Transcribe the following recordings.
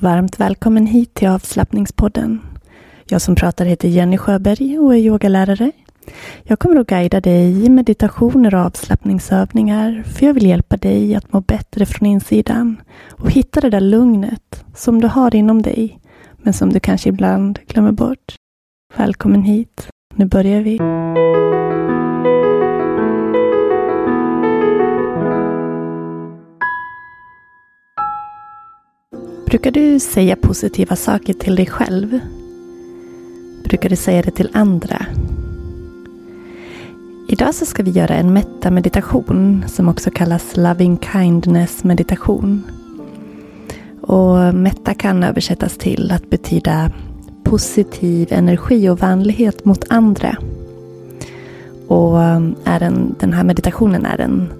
Varmt välkommen hit till avslappningspodden. Jag som pratar heter Jenny Sjöberg och är yogalärare. Jag kommer att guida dig i meditationer och avslappningsövningar för jag vill hjälpa dig att må bättre från insidan och hitta det där lugnet som du har inom dig men som du kanske ibland glömmer bort. Välkommen hit. Nu börjar vi. Brukar du säga positiva saker till dig själv? Brukar du säga det till andra? Idag så ska vi göra en metta-meditation som också kallas Loving Kindness meditation. Och metta kan översättas till att betyda positiv energi och vänlighet mot andra. Och um, är en, den här meditationen är en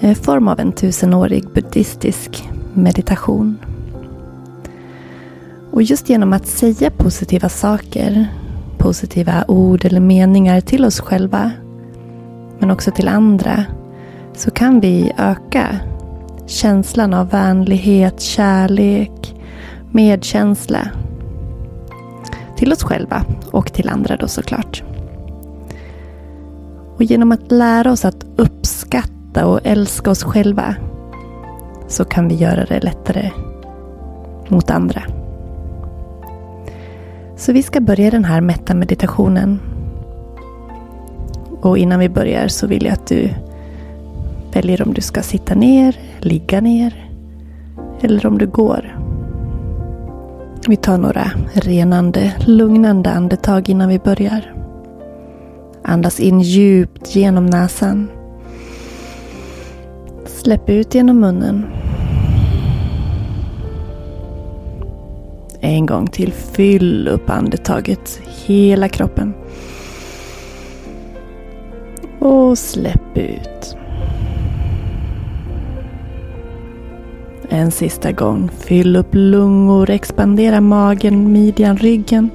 eh, form av en tusenårig buddhistisk meditation. Och just genom att säga positiva saker, positiva ord eller meningar till oss själva, men också till andra, så kan vi öka känslan av vänlighet, kärlek, medkänsla till oss själva och till andra då såklart. Och genom att lära oss att uppskatta och älska oss själva så kan vi göra det lättare mot andra. Så vi ska börja den här mätta meditationen. Och innan vi börjar så vill jag att du väljer om du ska sitta ner, ligga ner eller om du går. Vi tar några renande, lugnande andetag innan vi börjar. Andas in djupt genom näsan. Släpp ut genom munnen. En gång till. Fyll upp andetaget. Hela kroppen. Och släpp ut. En sista gång. Fyll upp lungor, expandera magen, midjan, ryggen.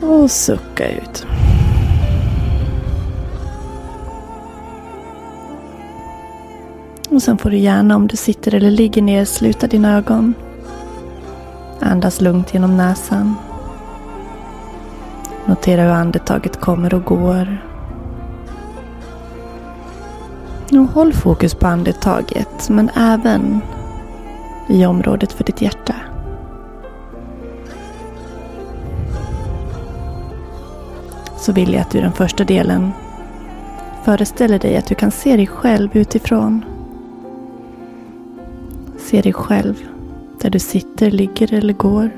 Och sucka ut. Och sen får du gärna om du sitter eller ligger ner sluta dina ögon. Andas lugnt genom näsan. Notera hur andetaget kommer och går. Och håll fokus på andetaget men även i området för ditt hjärta. Så vill jag att du i den första delen föreställer dig att du kan se dig själv utifrån. Se dig själv där du sitter, ligger eller går.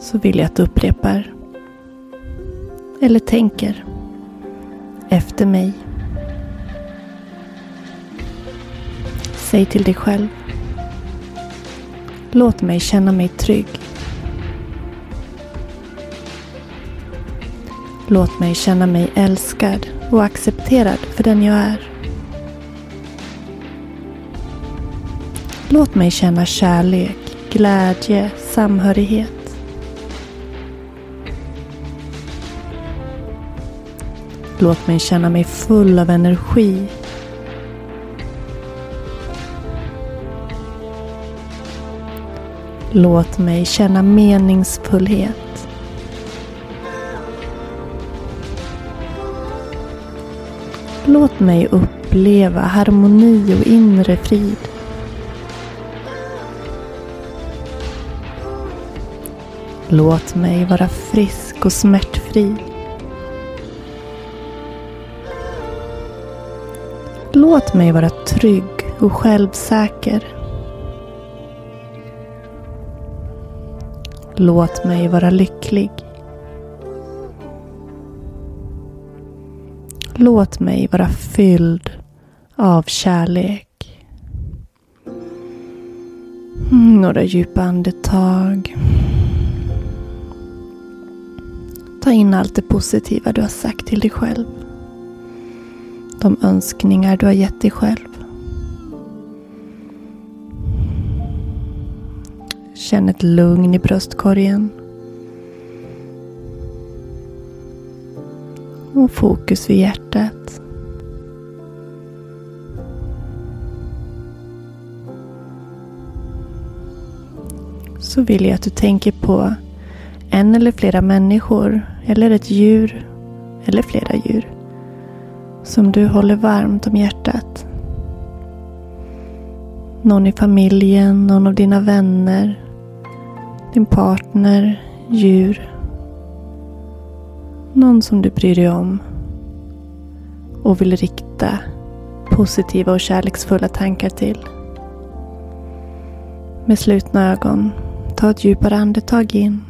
Så vill jag att du upprepar eller tänker efter mig. Säg till dig själv. Låt mig känna mig trygg. Låt mig känna mig älskad och accepterad för den jag är. Låt mig känna kärlek, glädje, samhörighet. Låt mig känna mig full av energi. Låt mig känna meningsfullhet. Låt mig uppleva harmoni och inre frid. Låt mig vara frisk och smärtfri. Låt mig vara trygg och självsäker. Låt mig vara lycklig. Låt mig vara fylld av kärlek. Några djupa andetag. Ta in allt det positiva du har sagt till dig själv. De önskningar du har gett dig själv. Känn ett lugn i bröstkorgen. Och fokus vid hjärtat. Så vill jag att du tänker på en eller flera människor eller ett djur eller flera djur som du håller varmt om hjärtat. Någon i familjen, någon av dina vänner, din partner, djur. Någon som du bryr dig om och vill rikta positiva och kärleksfulla tankar till. Med slutna ögon, ta ett djupare andetag in.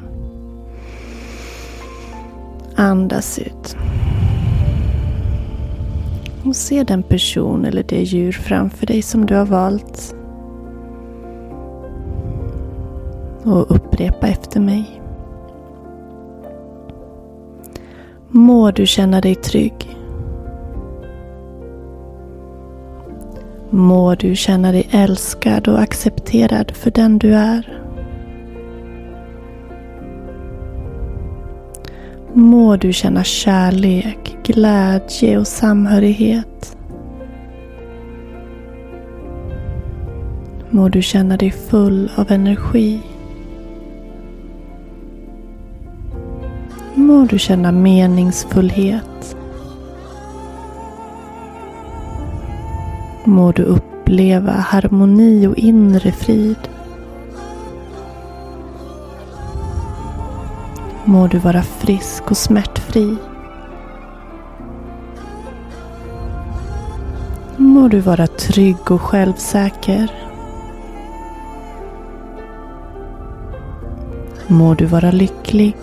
Andas ut. Och se den person eller det djur framför dig som du har valt. Och upprepa efter mig. Må du känna dig trygg. Må du känna dig älskad och accepterad för den du är. Må du känna kärlek, glädje och samhörighet. Må du känna dig full av energi. Må du känna meningsfullhet. Må du uppleva harmoni och inre frid. Må du vara frisk och smärtfri. Må du vara trygg och självsäker. Må du vara lycklig.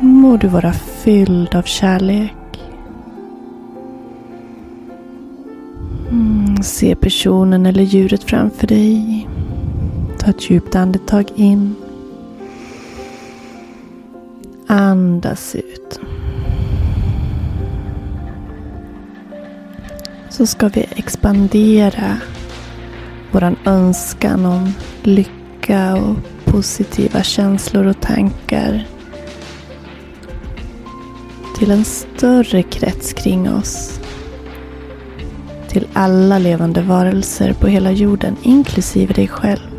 Må du vara fylld av kärlek. Mm, se personen eller djuret framför dig. Ta ett djupt andetag in. Andas ut. Så ska vi expandera vår önskan om lycka och positiva känslor och tankar till en större krets kring oss. Till alla levande varelser på hela jorden, inklusive dig själv.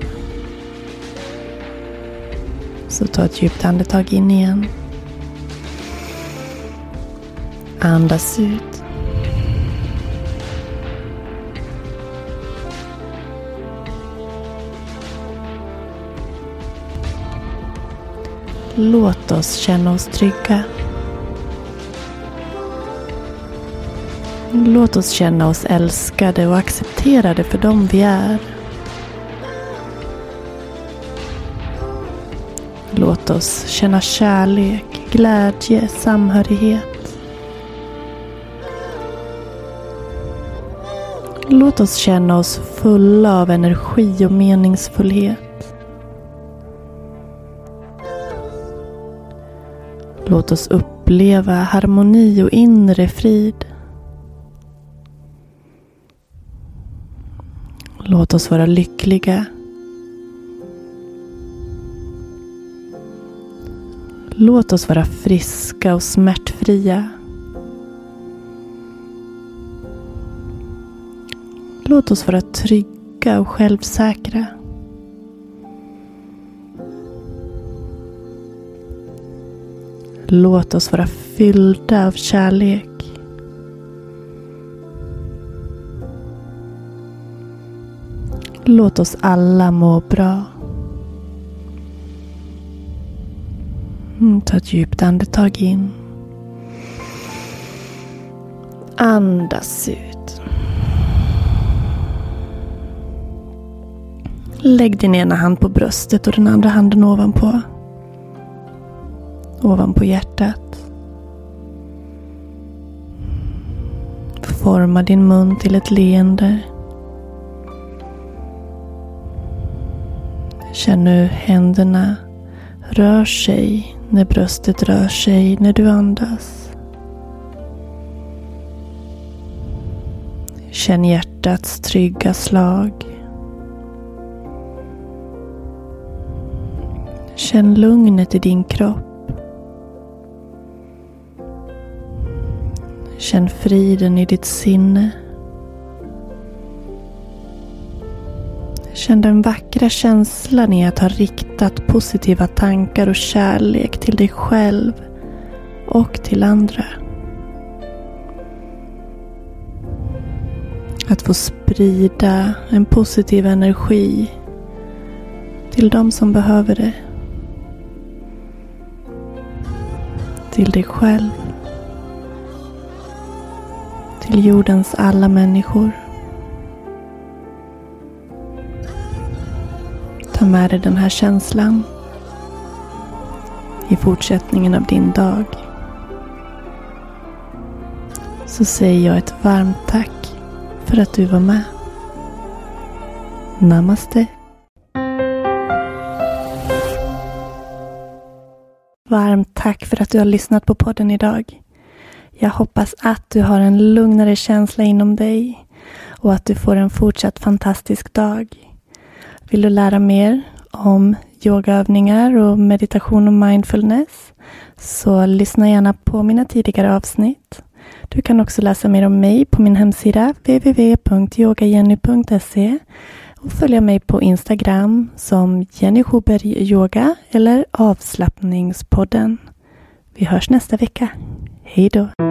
Så ta ett djupt andetag in igen. Andas ut. Låt oss känna oss trygga. Låt oss känna oss älskade och accepterade för dem vi är. Låt oss känna kärlek, glädje, samhörighet. Låt oss känna oss fulla av energi och meningsfullhet. Låt oss uppleva harmoni och inre frid. Låt oss vara lyckliga. Låt oss vara friska och smärtfria. Låt oss vara trygga och självsäkra. Låt oss vara fyllda av kärlek. Låt oss alla må bra. Mm, ta ett djupt andetag in. Andas ut. Lägg din ena hand på bröstet och den andra handen ovanpå. Ovanpå hjärtat. Forma din mun till ett leende. Känn hur händerna rör sig när bröstet rör sig när du andas. Känn hjärtats trygga slag. Känn lugnet i din kropp. Känn friden i ditt sinne. Känn den vackra känslan i att ha riktat positiva tankar och kärlek till dig själv och till andra. Att få sprida en positiv energi till de som behöver det. Till dig själv. Till jordens alla människor. Ta med dig den här känslan i fortsättningen av din dag. Så säger jag ett varmt tack för att du var med. Namaste. Varmt tack för att du har lyssnat på podden idag. Jag hoppas att du har en lugnare känsla inom dig och att du får en fortsatt fantastisk dag. Vill du lära mer om yogaövningar och meditation och mindfulness så lyssna gärna på mina tidigare avsnitt. Du kan också läsa mer om mig på min hemsida www.yogajenny.se och följa mig på Instagram som Jenny Schuberg Yoga eller Avslappningspodden. Vi hörs nästa vecka. Hej då!